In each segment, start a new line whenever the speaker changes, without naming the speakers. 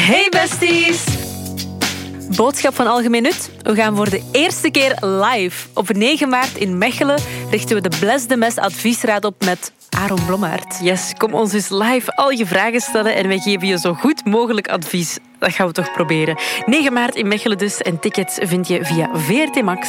Hey besties! Boodschap van Algemeen Nut. We gaan voor de eerste keer live. Op 9 maart in Mechelen richten we de Bless de Mes adviesraad op met Aaron Blommaert.
Yes, kom ons dus live al je vragen stellen en wij geven je zo goed mogelijk advies. Dat gaan we toch proberen. 9 maart in Mechelen dus en tickets vind je via VRT Max.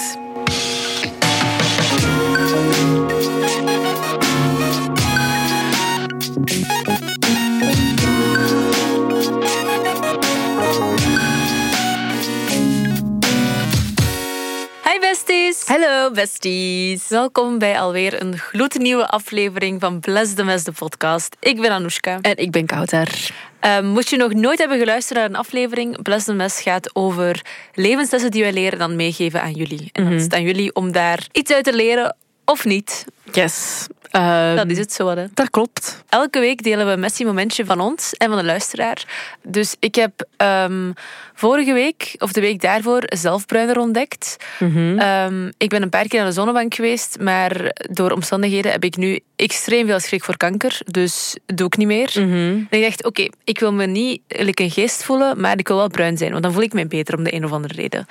Hallo besties.
Welkom bij alweer een gloednieuwe aflevering van Bless de Mes, de podcast. Ik ben Anoushka.
En ik ben Kouter.
Um, moest je nog nooit hebben geluisterd naar een aflevering, Bless the Mes gaat over levenslessen die wij leren dan meegeven aan jullie. En dan is het aan jullie om daar iets uit te leren of niet.
Yes. Um,
dat is het zo. Hè.
Dat klopt.
Elke week delen we een messie momentje van ons en van de luisteraar. Dus ik heb um, vorige week, of de week daarvoor, zelfbruiner ontdekt. Mm -hmm. ik ben een paar keer naar de zonnebank geweest, maar door omstandigheden heb ik nu extreem veel schrik voor kanker. Dus doe ik niet meer. Mm -hmm. En ik dacht, oké, okay, ik wil me niet like een geest voelen, maar ik wil wel bruin zijn. Want dan voel ik me beter om de een of andere reden.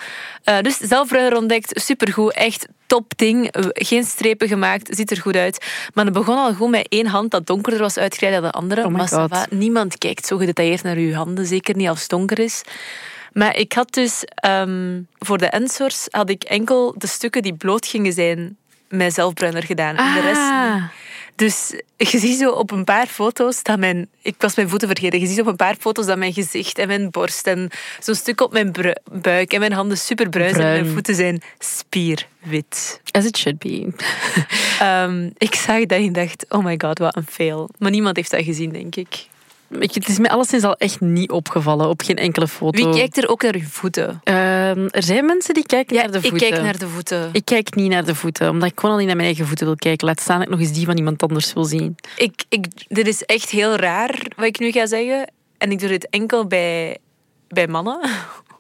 Uh, dus zelfbruiner ontdekt, supergoed. Echt top ding. Geen strepen gemaakt, ziet er goed uit. Maar het begon al goed met één hand dat donkerder was uitgereid dan de andere.
Oh
maar niemand kijkt zo gedetailleerd naar uw handen, zeker niet als het donker is. Maar ik had dus um, voor de Ensors had ik enkel de stukken die bloot gingen zijn met zelfbruiner gedaan.
Ah.
En de rest niet. Dus je ziet zo op een paar foto's dat mijn... Ik was mijn voeten vergeten. Je ziet op een paar foto's dat mijn gezicht en mijn borst en zo'n stuk op mijn buik en mijn handen superbruin zijn. En mijn voeten zijn spierwit.
As it should be.
um, ik zag dat en dacht, oh my god, wat een fail. Maar niemand heeft dat gezien, denk ik.
Ik, het is mij alleszins al echt niet opgevallen op geen enkele foto.
Wie kijkt er ook naar je voeten?
Um, er zijn mensen die kijken
ja,
naar de voeten.
Ik kijk naar de voeten.
Ik kijk niet naar de voeten, omdat ik gewoon al niet naar mijn eigen voeten wil kijken. Laat staan dat ik nog eens die van iemand anders wil zien.
Ik, ik, dit is echt heel raar wat ik nu ga zeggen. En ik doe dit enkel bij, bij mannen.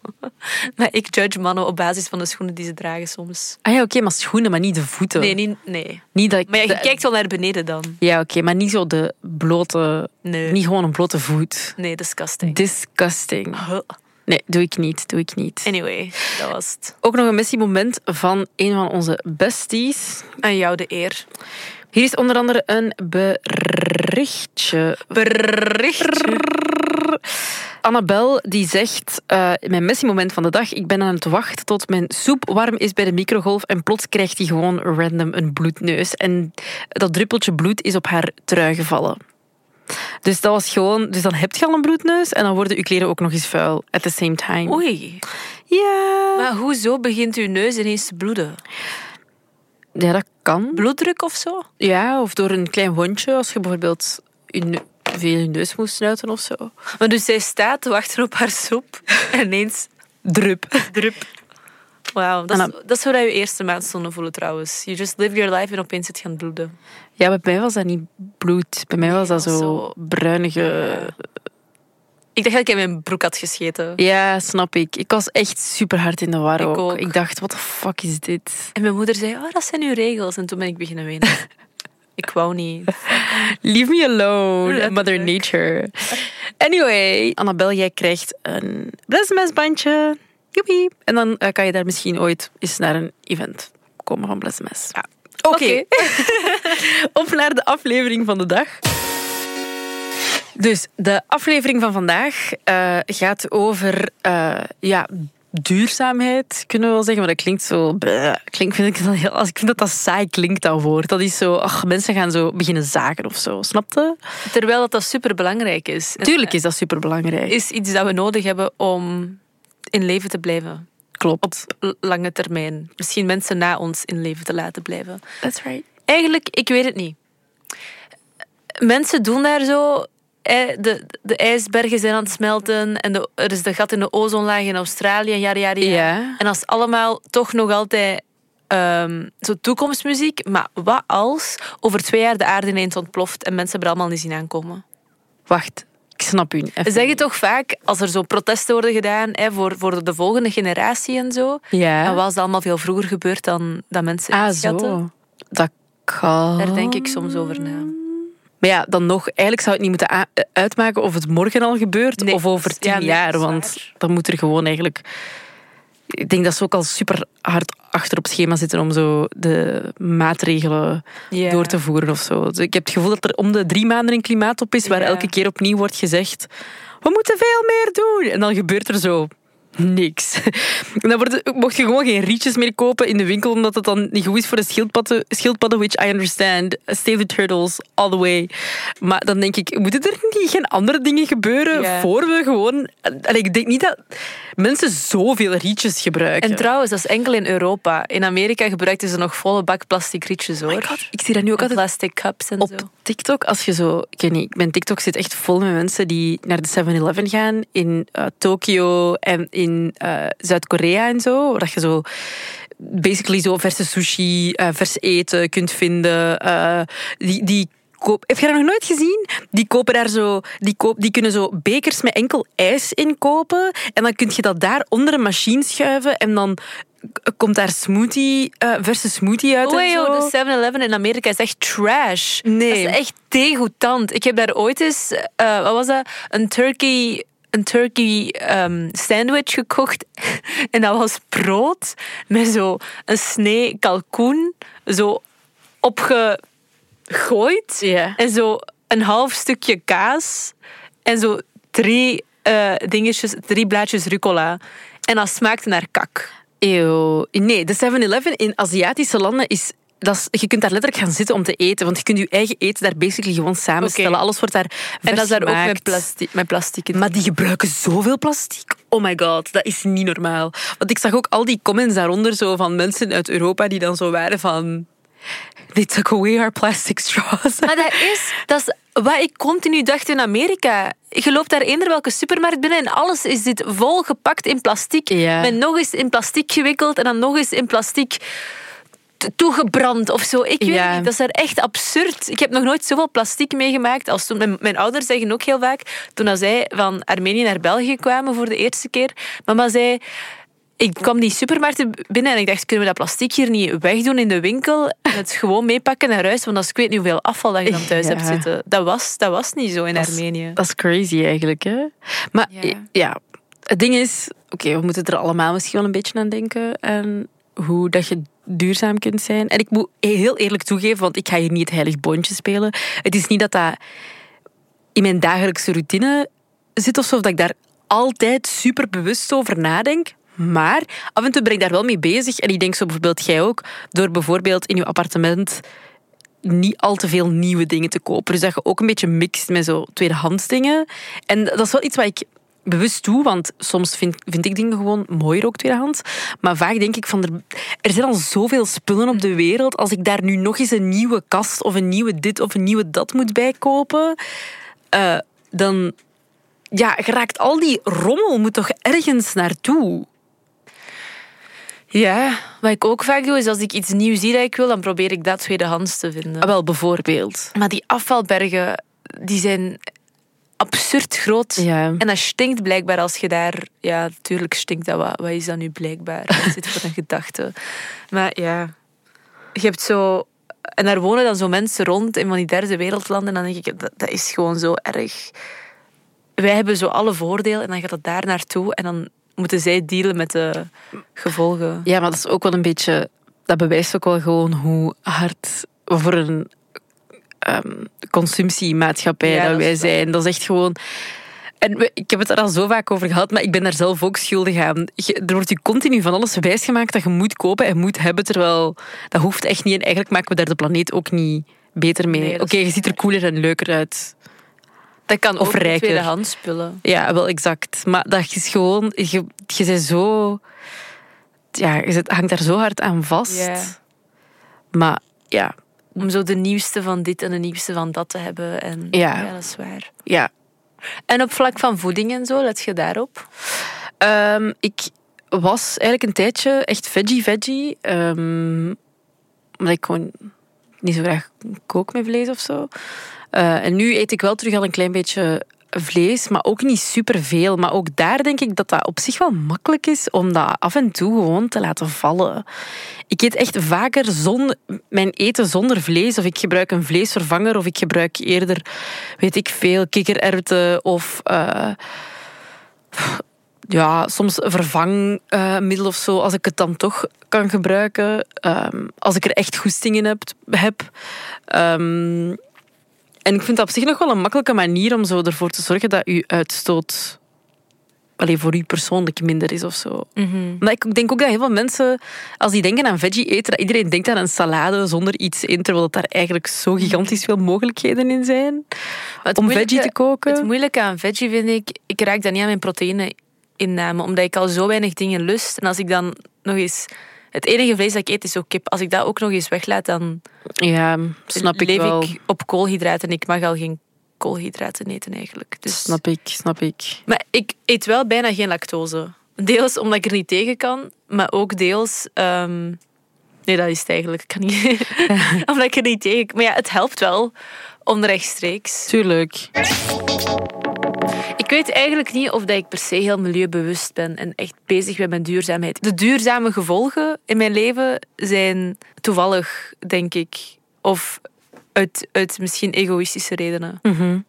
maar ik judge mannen op basis van de schoenen die ze dragen soms.
Ah ja, oké, okay, maar schoenen, maar niet de voeten.
Nee, niet, nee.
Niet dat ik
maar ja, je
de...
kijkt wel naar beneden dan.
Ja, oké, okay, maar niet zo de blote...
Nee.
Niet gewoon een blote voet.
Nee, disgusting.
Disgusting.
Huh.
Nee, doe ik niet, doe ik niet.
Anyway, dat was het.
Ook nog een missiemoment van een van onze besties.
Aan jou de eer.
Hier is onder andere een berichtje.
Berichtje.
Annabel die zegt, uh, mijn messiemoment van de dag, ik ben aan het wachten tot mijn soep warm is bij de microgolf en plots krijgt hij gewoon random een bloedneus. En dat druppeltje bloed is op haar trui gevallen. Dus dat was gewoon, dus dan heb je al een bloedneus en dan worden je kleren ook nog eens vuil at the same time.
Oei.
Ja.
Maar hoezo begint uw neus ineens te bloeden?
Ja, dat kan.
Bloeddruk of zo?
Ja, of door een klein wondje, als je bijvoorbeeld je veel je neus moest snuiten of zo.
Maar dus zij staat te wachten op haar soep en ineens
drup.
drup. Wauw, dat, is, dat is hoe je eerste maandstonden voelen trouwens. You just live your life en opeens het gaan bloeden.
Ja, bij mij was dat niet bloed. Bij mij was dat zo, zo bruinige...
Ja. Ik dacht dat ik in mijn broek had gescheten.
Ja, snap ik. Ik was echt super hard in de war
ik
ook.
ook.
Ik dacht, wat de fuck is dit?
En mijn moeder zei, oh, dat zijn uw regels. En toen ben ik beginnen wenen. ik wou niet.
Leave me alone, Mother Nature. Anyway, Annabel, jij krijgt een blesmesbandje. Joepie. En dan uh, kan je daar misschien ooit eens naar een event komen van blesmes.
Ja.
Oké.
Okay.
Op naar de aflevering van de dag. Dus de aflevering van vandaag uh, gaat over uh, ja, duurzaamheid, kunnen we wel zeggen. Maar dat klinkt zo... Bleh, klinkt, vind ik, dat heel, als ik vind dat dat saai klinkt, dat woord. Dat is zo... Ach, mensen gaan zo beginnen zaken of zo. Snapte?
Terwijl dat, dat superbelangrijk is.
Tuurlijk is dat superbelangrijk.
is iets dat we nodig hebben om in leven te blijven.
Klopt.
Op lange termijn. Misschien mensen na ons in leven te laten blijven.
That's right.
Eigenlijk, ik weet het niet. Mensen doen daar zo... De, de ijsbergen zijn aan het smelten en de, er is de gat in de ozonlaag in Australië en jaren, jaren,
Ja.
En dat is allemaal toch nog altijd um, zo toekomstmuziek. Maar wat als over twee jaar de aarde ineens ontploft en mensen er allemaal niet zien aankomen?
Wacht, ik snap u.
We zeggen toch vaak, als er zo protesten worden gedaan hè, voor, voor de volgende generatie en zo,
Ja.
dan was dat allemaal veel vroeger gebeurd dan dat mensen
Ah,
inschatten.
zo. Dat kan.
Daar denk ik soms over na.
Maar ja, dan nog, eigenlijk zou het niet moeten uitmaken of het morgen al gebeurt of over tien jaar. Want dan moet er gewoon eigenlijk ik denk dat ze ook al super hard achter op het schema zitten om zo de maatregelen door te voeren of zo. Dus ik heb het gevoel dat er om de drie maanden een klimaattop is waar elke keer opnieuw wordt gezegd we moeten veel meer doen. En dan gebeurt er zo niks. En dan wordt, mocht je gewoon geen rietjes meer kopen in de winkel, omdat het dan niet goed is voor de schildpadden, schildpadden which I understand. Save the turtles, all the way. Maar dan denk ik, moeten er niet geen andere dingen gebeuren voor we gewoon... En ik denk niet dat mensen zoveel rietjes gebruiken.
En trouwens, dat is enkel in Europa. In Amerika gebruikten ze nog volle bak plastic rietjes, hoor.
God, ik zie dat nu ook altijd...
Plastic cups en
op
zo.
TikTok, als je zo... Ik weet niet, mijn TikTok zit echt vol met mensen die naar de 7-Eleven gaan in uh, Tokio en in uh, Zuid-Korea en zo. Waar je zo basically zo verse sushi, uh, vers eten kunt vinden. die, die koop, heb je dat nog nooit gezien? Die kopen daar zo, die, koop, die kunnen zo bekers met enkel ijs in kopen. En dan kun je dat daar onder een machine schuiven en dan komt daar smoothie, uh, verse smoothie uit.
Oh, joh, de 7-Eleven in Amerika is echt trash.
Nee.
Dat is echt degoutant. Ik heb daar ooit eens, uh, wat was dat? Een turkey een turkey um, sandwich gekocht. en dat was brood met zo een snee kalkoen. Zo opgegooid.
Yeah.
En zo een half stukje kaas. En zo drie uh, dingetjes, drie blaadjes rucola. En dat smaakte naar kak.
Eeuw. Nee, de 7-Eleven in Aziatische landen is dat is, je kunt daar letterlijk gaan zitten om te eten. Want je kunt je eigen eten daar basically gewoon samenstellen. Alles wordt daar
En dat is daar ook met plastic, met plastic
Maar die gebruiken zoveel plastic. Oh my god, dat is niet normaal. Want ik zag ook al die comments daaronder zo van mensen uit Europa die dan zo waren van... They took away our plastic straws.
Maar dat is, dat is wat ik continu dacht in Amerika. Je loopt daar eender welke supermarkt binnen en alles is dit vol gepakt in plastic.
Ja.
Met nog eens in plastic gewikkeld en dan nog eens in plastic toegebrand of zo. Ik weet niet, dat is echt absurd. Ik heb nog nooit zoveel plastic meegemaakt als toen. Mijn, mijn, ouders zeggen ook heel vaak, toen zij van Armenië naar België kwamen voor de eerste keer, mama zei... Ik kwam die supermarkt binnen en ik dacht, kunnen we dat plastic hier niet wegdoen in de winkel en het gewoon meepakken naar huis? Want als ik weet niet hoeveel afval dat je dan thuis hebt zitten. Dat was, dat was niet zo in Armenië.
Dat is crazy eigenlijk, hè? Maar ja, ja het ding is... Oké, we moeten er allemaal misschien wel een beetje aan denken. En hoe dat je duurzaam kunt zijn. En ik moet heel eerlijk toegeven, want ik ga hier niet het heilig boontje spelen. Het is niet dat dat in mijn dagelijkse routine zit of dat ik daar altijd super bewust over nadenk. Maar af en toe ben ik daar wel mee bezig. En ik denk zo bijvoorbeeld jij ook, door bijvoorbeeld in je appartement niet al te veel nieuwe dingen te kopen. Dus dat je ook een beetje mixt met zo tweedehands dingen. En dat is wel iets wat ik bewust toe, want soms vind, vind ik dingen gewoon mooier ook tweedehands. Maar vaak denk ik van, er, er zijn al zoveel spullen op de wereld. Als ik daar nu nog eens een nieuwe kast of een nieuwe dit of een nieuwe dat moet bijkopen, uh, dan ja, geraakt al die rommel moet toch ergens naartoe.
Ja, wat ik ook vaak doe, is als ik iets nieuws zie dat ik wil, dan probeer ik dat tweedehands te vinden.
Ah, wel, bijvoorbeeld.
Maar die afvalbergen, die zijn absurd groot.
Ja.
En dat stinkt blijkbaar als je daar... Ja, natuurlijk stinkt dat. Wat, wat is dat nu blijkbaar? Wat zit voor een gedachte? Maar ja, je hebt zo... En daar wonen dan zo mensen rond in van die derde wereldlanden. En dan denk ik, dat, dat is gewoon zo erg... Wij hebben zo alle voordelen en dan gaat het daar naartoe. En dan moeten zij dealen met de gevolgen.
Ja, maar dat is ook wel een beetje... Dat bewijst ook wel gewoon hoe hard voor een um, consumptiemaatschappij ja, dat, wij zijn. Dat is echt gewoon... En ik heb het er al zo vaak over gehad, maar ik ben daar zelf ook schuldig aan. er wordt je continu van alles wijsgemaakt dat je moet kopen en moet hebben, terwijl dat hoeft echt niet. En eigenlijk maken we daar de planeet ook niet beter mee. Nee, Oké, je ziet er cooler en leuker uit.
Dat kan of ook rijker. tweedehands spullen.
Ja, wel exact. Maar dat is gewoon... Je, je bent zo... Ja, je hangt daar zo hard aan vast.
Yeah.
Maar ja,
om zo de nieuwste van dit en de nieuwste van dat te hebben. En,
ja.
dat is waar.
Ja.
En op vlak van voeding en zo, let je daarop?
Um, ik was eigenlijk een tijdje echt veggie-veggie. Um, omdat ik gewoon niet zo graag kook met vlees of zo. Uh, en nu eet ik wel terug al een klein beetje vlees, maar ook niet superveel. Maar ook daar denk ik dat dat op zich wel makkelijk is om dat af en toe gewoon te laten vallen. Ik eet echt vaker zon, mijn eten zonder vlees. Of ik gebruik een vleesvervanger. Of ik gebruik eerder, weet ik veel, kikkererwten of... Uh, ja, soms vervangmiddel of zo, als ik het dan toch kan gebruiken. Um, als ik er echt goestingen heb. heb. Um, en ik vind dat op zich nog wel een makkelijke manier om zo ervoor te zorgen dat je uitstoot alleen voor u persoonlijk minder is of zo. Mm Maar ik denk ook dat heel veel mensen, als die denken aan veggie eten, dat iedereen denkt aan een salade zonder iets in, terwijl dat daar eigenlijk zo gigantisch veel mogelijkheden in zijn om veggie te koken.
Het moeilijke aan veggie vind ik, ik raak dan niet aan mijn proteïne inname, omdat ik al zo weinig dingen lust. En als ik dan nog eens... Het enige vlees dat ik eet is ook kip. Als ik dat ook nog eens weglaat, dan
ja, snap ik
leef
wel.
ik op koolhydraten. En ik mag al geen koolhydraten eten eigenlijk. Dus...
Snap ik, snap ik.
Maar ik eet wel bijna geen lactose. Deels omdat ik er niet tegen kan, maar ook deels... Um... Nee, dat is het eigenlijk. Ik kan niet... omdat ik er niet tegen... Maar ja, het helpt wel onrechtstreeks.
Tuurlijk.
Ik weet eigenlijk niet of dat ik per se heel milieubewust ben en echt bezig ben met duurzaamheid. De duurzame gevolgen in mijn leven zijn toevallig, denk ik. Of uit, uit misschien egoïstische redenen.
Mm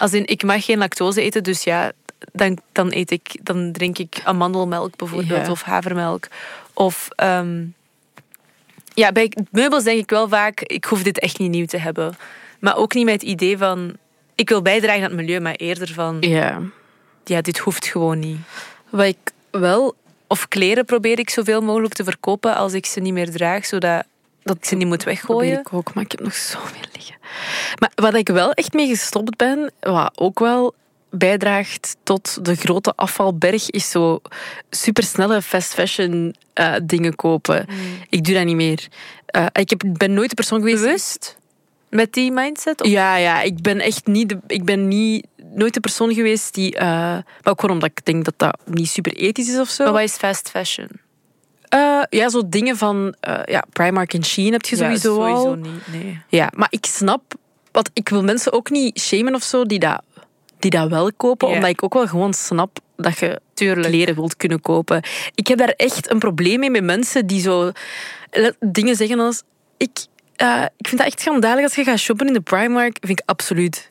Als in, ik mag geen lactose eten, dus ja, dan, dan, eet ik, dan drink ik amandelmelk bijvoorbeeld, of havermelk. Of um, ja, bij meubels denk ik wel vaak, ik hoef dit echt niet nieuw te hebben. Maar ook niet met het idee van, ik wil bijdragen aan het milieu, maar eerder van,
ja,
ja dit hoeft gewoon niet.
Wat ik wel...
Of kleren probeer ik zoveel mogelijk te verkopen als ik ze niet meer draag, zodat dat ik ze niet moet weggooien.
ik ook, maar ik heb nog zoveel liggen. Maar wat ik wel echt mee gestopt ben, wat ook wel bijdraagt tot de grote afvalberg, is zo supersnelle fast fashion uh, dingen kopen.
Mm.
Ik doe dat niet meer. Uh, ik heb, ben nooit de persoon geweest...
Bewust? Met die mindset? Of?
Ja, ja, ik ben echt niet, de, ik ben niet, nooit de persoon geweest die... Uh, maar ook gewoon omdat ik denk dat dat niet super ethisch is of zo.
Maar wat is fast fashion?
Uh, ja, zo dingen van uh, ja, Primark en Shein heb je sowieso,
ja, sowieso
al.
niet, nee.
Ja, maar ik snap... Want ik wil mensen ook niet shamen of zo die dat, die dat wel kopen. Omdat ik ook wel gewoon snap dat je
Tuurlijk.
kleren wilt kunnen kopen. Ik heb daar echt een probleem mee met mensen die zo eh, dingen zeggen als... Ik, uh, ik vind dat echt schandalig als je gaat shoppen in de Primark. vind ik absoluut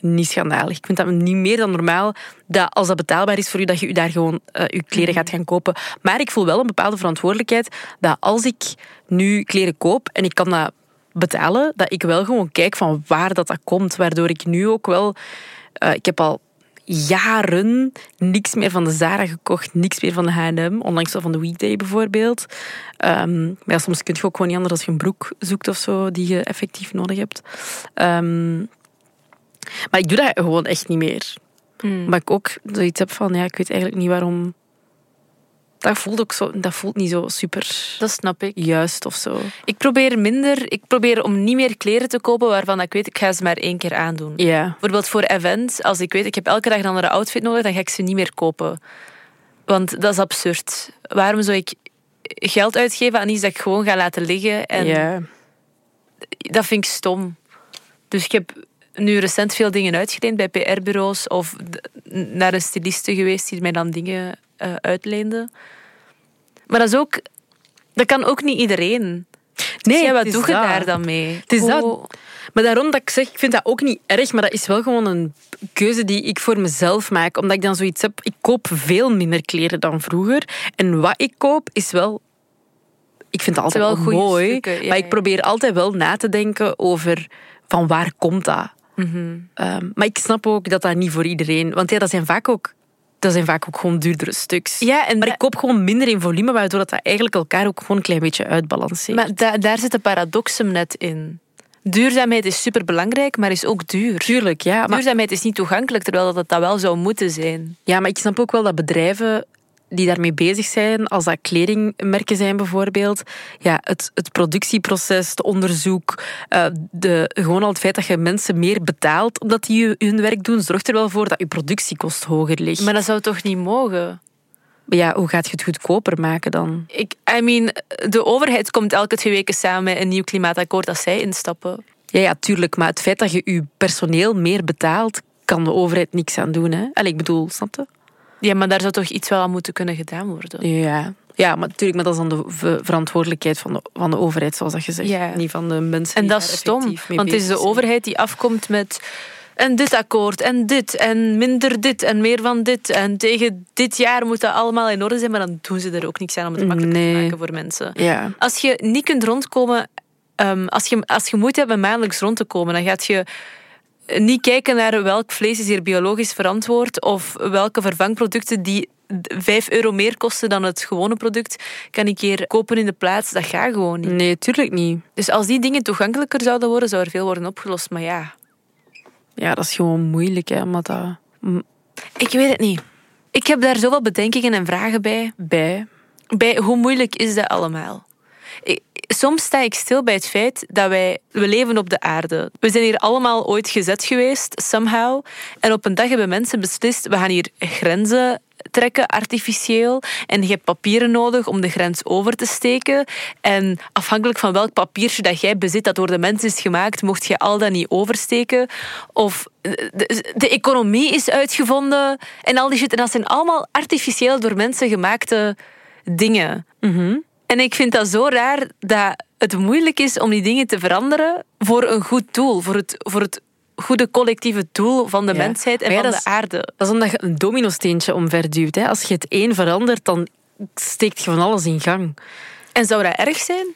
niet schandalig. Ik vind dat niet meer dan normaal dat als dat betaalbaar is voor u, dat je u daar gewoon uh, uw kleren gaat gaan kopen. Maar ik voel wel een bepaalde verantwoordelijkheid dat als ik nu kleren koop en ik kan dat betalen, dat ik wel gewoon kijk van waar dat, dat komt. Waardoor ik nu ook wel... Uh, ik heb al jaren niks meer van de Zara gekocht, niks meer van de H&M, onlangs wel van de Weekday bijvoorbeeld. Um, maar ja, soms kun je ook gewoon niet anders als je een broek zoekt of zo die je effectief nodig hebt. Um, maar ik doe dat gewoon echt niet meer.
Mm.
Maar ik ook zoiets heb van, ja, ik weet eigenlijk niet waarom... Dat voelt ook zo, dat voelt niet zo super
Dat snap ik.
juist of zo.
Ik probeer minder, ik probeer om niet meer kleren te kopen waarvan ik weet, ik ga ze maar één keer aandoen.
Ja.
Bijvoorbeeld voor events, als ik weet, ik heb elke dag een andere outfit nodig, dan ga ik ze niet meer kopen. Want dat is absurd. Waarom zou ik geld uitgeven aan iets dat ik gewoon ga laten liggen? En
ja.
Dat vind ik stom. Dus ik heb nu recent veel dingen uitgeleend bij PR-bureaus of naar een styliste geweest die mij dan dingen uh, uitleende. Maar dat is ook... Dat kan ook niet iedereen.
Nee,
dus ja, wat doe je daar dan mee?
Het is dat. Maar daarom dat ik zeg, ik vind dat ook niet erg, maar dat is wel gewoon een keuze die ik voor mezelf maak. Omdat ik dan zoiets heb, ik koop veel minder kleren dan vroeger. En wat ik koop is wel... Ik vind het altijd
wel
mooi,
stukken, ja,
maar ik probeer altijd wel na te denken over van waar komt dat.
Mhm.
Um, maar ik snap ook dat dat niet voor iedereen... Want ja, dat zijn vaak ook, dat zijn vaak ook gewoon duurdere stuks.
Ja, en
Maar ik koop gewoon minder in volume, waardoor dat, dat eigenlijk elkaar ook gewoon een klein beetje uitbalanceert.
Maar da- daar zit een paradoxum net in. Duurzaamheid is superbelangrijk, maar is ook duur.
Tuurlijk, ja. Maar,
Duurzaamheid is niet toegankelijk, terwijl dat, het dat wel zou moeten zijn.
ja, maar ik snap ook wel dat bedrijven die daarmee bezig zijn, als dat kledingmerken zijn bijvoorbeeld, ja, het, het productieproces, het onderzoek, eh, de, gewoon al het feit dat je mensen meer betaalt omdat die hun werk doen, zorgt er wel voor dat je productiekost hoger ligt.
Maar dat zou toch niet mogen?
Maar ja, hoe gaat je het goedkoper maken dan?
Ik, I mean, de overheid komt elke twee weken samen met een nieuw klimaatakkoord als zij instappen.
Ja, ja, tuurlijk. Maar het feit dat je je personeel meer betaalt, kan de overheid niks aan doen. Hè? Allee, ik bedoel, snap je?
Ja, maar daar zou toch iets wel aan moeten kunnen gedaan worden?
Ja, ja maar natuurlijk, maar dat is dan de verantwoordelijkheid van de, van de overheid, zoals dat je zegt.
Ja.
Niet van de mensen
En dat is stom, want het is de overheid die afkomt met en dit akkoord en dit en minder dit en meer van dit en tegen dit jaar moet dat allemaal in orde zijn, maar dan doen ze er ook niks aan om het makkelijker
Nee.
te maken voor mensen.
Ja.
Als je niet kunt rondkomen, ehm, als, je, als je moeite hebt met maandelijks rond te komen, dan gaat je niet kijken naar welk vlees is hier biologisch verantwoord of welke vervangproducten die 5 euro meer kosten dan het gewone product, kan ik hier kopen in de plaats. Dat gaat gewoon niet.
Nee, tuurlijk niet.
Dus als die dingen toegankelijker zouden worden, zou er veel worden opgelost. Maar ja,
Ja, dat is gewoon moeilijk, hè, omdat dat
ik weet het niet. Ik heb daar zoveel bedenkingen en vragen bij.
bij.
bij hoe moeilijk is dat allemaal? Ik- soms sta ik stil bij het feit dat wij we leven op de aarde. We zijn hier allemaal ooit gezet geweest, somehow. En op een dag hebben mensen beslist, we gaan hier grenzen trekken, artificieel. En je hebt papieren nodig om de grens over te steken. En afhankelijk van welk papiertje dat jij bezit, dat door de mens is gemaakt, mocht je al dat niet oversteken. Of de, de economie is uitgevonden en al die shit. En dat zijn allemaal artificieel door mensen gemaakte dingen. En ik vind dat zo raar dat het moeilijk is om die dingen te veranderen voor een goed doel, voor het, voor het goede collectieve doel van de
Ja.
mensheid en
ja,
van de
is-
aarde.
Dat is omdat je een dominosteentje omverduwt. Hè. Als je het één verandert, dan steekt je van alles in gang.
En zou dat erg zijn?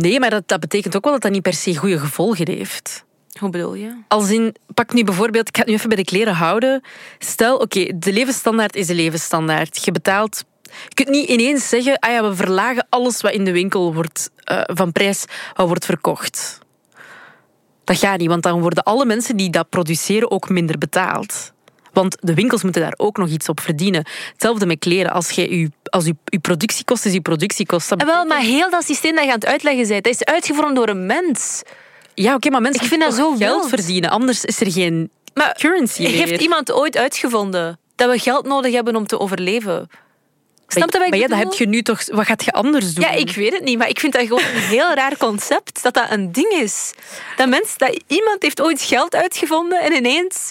Nee, maar dat, dat betekent ook wel dat dat niet per se goede gevolgen heeft.
Hoe bedoel je?
Als in, pak nu bijvoorbeeld, ik ga het nu even bij de kleren houden. Stel, oké, de levensstandaard is de levensstandaard. Je betaalt... Je kunt niet ineens zeggen, ah ja, we verlagen alles wat in de winkel wordt, eh, van prijs wat wordt verkocht. Dat gaat niet, want dan worden alle mensen die dat produceren ook minder betaald. Want de winkels moeten daar ook nog iets op verdienen. Hetzelfde met kleren. Als je je, als je, je productiekost is je productiekost.
En wel, maar heel dat systeem dat je aan het uitleggen bent, dat is uitgevonden door een mens.
Ja, oké, maar mensen
Ik vind dat zo
geld
wild.
verdienen. Anders is er geen
Maar
currency meer.
heeft iemand ooit uitgevonden dat we geld nodig hebben om te overleven? Snap je wat ik
maar ja, dat heb je nu toch... Wat gaat je anders doen?
Ja, ik weet het niet, maar ik vind dat gewoon een heel raar concept dat dat een ding is. Dat, mens, dat iemand heeft ooit geld uitgevonden en ineens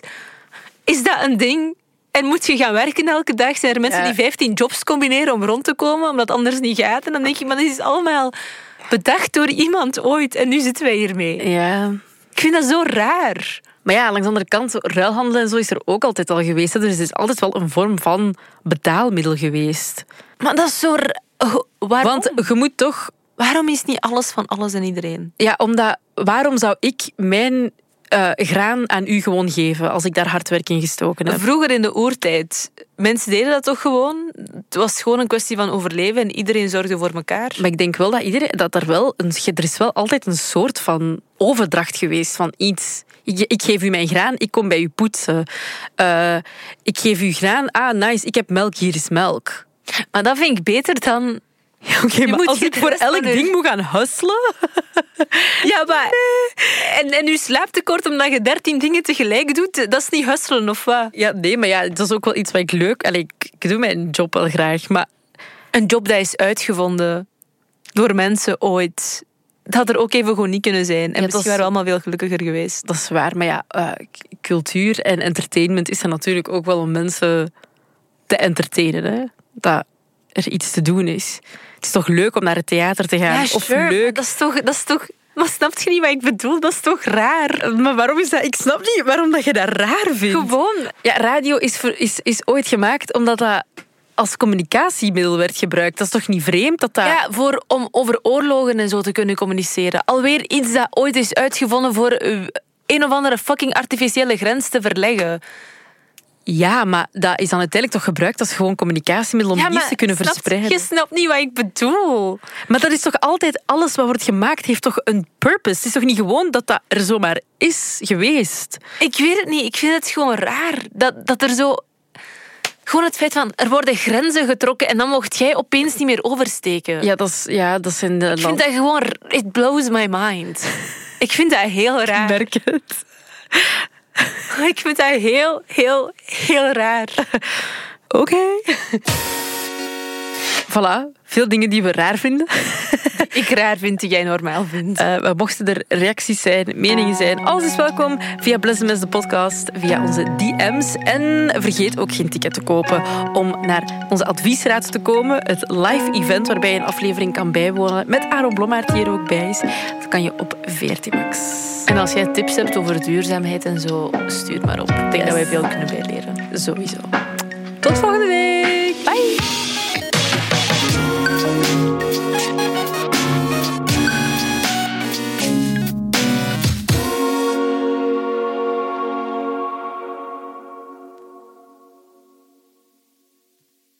is dat een ding. En moet je gaan werken elke dag? Zijn er mensen
Ja.
die 15 jobs combineren om rond te komen, omdat het anders niet gaat? En dan denk ik, maar dit is allemaal bedacht door iemand ooit en nu zitten wij hiermee.
Ja.
Ik vind dat zo raar.
Maar ja, langs de andere kant, ruilhandel en zo is er ook altijd al geweest. Dus het is altijd wel een vorm van betaalmiddel geweest.
Maar dat is zo... Ho- Waarom?
Want je moet toch...
waarom is niet alles van alles en iedereen?
Ja, omdat... Waarom zou ik mijn eh, graan aan u gewoon geven als ik daar hard werk in gestoken heb?
Vroeger in de oertijd, mensen deden dat toch gewoon? Het was gewoon een kwestie van overleven en iedereen zorgde voor elkaar.
Maar ik denk wel dat iedereen... Dat er wel... Een, er is wel altijd een soort van overdracht geweest van iets. Ik, ik geef u mijn graan, ik kom bij u poetsen. Eh, ik geef u graan, ah nice, ik heb melk, hier is melk.
Maar dat vind ik beter dan...
Oké, maar als
je
ik voor elk
je-
ding moet gaan hustelen...
Ja, maar... En, en nu slaaptekort omdat je dertien dingen tegelijk doet, dat is niet hustelen of wat?
Ja, nee, maar ja, dat is ook wel iets wat ik leuk... Allee, ik, ik doe mijn job wel graag, maar...
Een job dat is uitgevonden door mensen ooit. Dat had er ook even gewoon niet kunnen zijn. En misschien
is-
waren we allemaal veel gelukkiger geweest.
Dat is waar, maar ja, eh, cultuur en entertainment is er natuurlijk ook wel om mensen te entertainen. Hè? Dat er iets te doen is. Het is toch leuk om naar het theater te gaan? of
sure, maar
leuk...
Dat is toch... Dat is toch maar snap je niet wat ik bedoel? Dat is toch raar?
Maar waarom is dat... Ik snap niet waarom dat je dat raar vindt.
Gewoon.
Ja, radio is, voor, is, is ooit gemaakt omdat dat als communicatiemiddel werd gebruikt. Dat is toch niet vreemd dat dat...
Ja, voor, om over oorlogen en zo te kunnen communiceren. Alweer iets dat ooit is uitgevonden voor eh, een of andere fucking artificiële grens te verleggen.
Ja, maar dat is dan uiteindelijk toch gebruikt als gewoon communicatiemiddel om
ja,
iets te kunnen
snapt-
verspreiden.
Je snapt niet wat ik bedoel.
Maar dat is toch altijd, alles wat wordt gemaakt heeft toch een purpose? Het is toch niet gewoon dat dat er zomaar is geweest?
Ik weet het niet. Ik vind het gewoon raar dat, dat er zo. Gewoon het feit van er worden grenzen getrokken en dan mocht jij opeens niet meer oversteken.
Ja, dat, is, ja, dat zijn de
Ik vind dat gewoon. It blows my mind. Ik vind dat heel raar.
merk het.
Ik vind dat heel, heel, heel raar.
Oké. Voilà, veel dingen die we raar vinden.
Ik raar vind die jij normaal vindt.
Uh, mochten er reacties zijn, meningen zijn, alles is welkom via Blessemes de podcast, via onze DM's. En vergeet ook geen ticket te kopen om naar onze adviesraad te komen. Het live event waarbij je een aflevering kan bijwonen met Aaron Blommaert die er ook bij is. Dat kan je op 14 Max.
En als jij tips hebt over duurzaamheid en zo, stuur maar op. Ik denk dat wij veel kunnen bijleren.
Sowieso. Tot volgende week.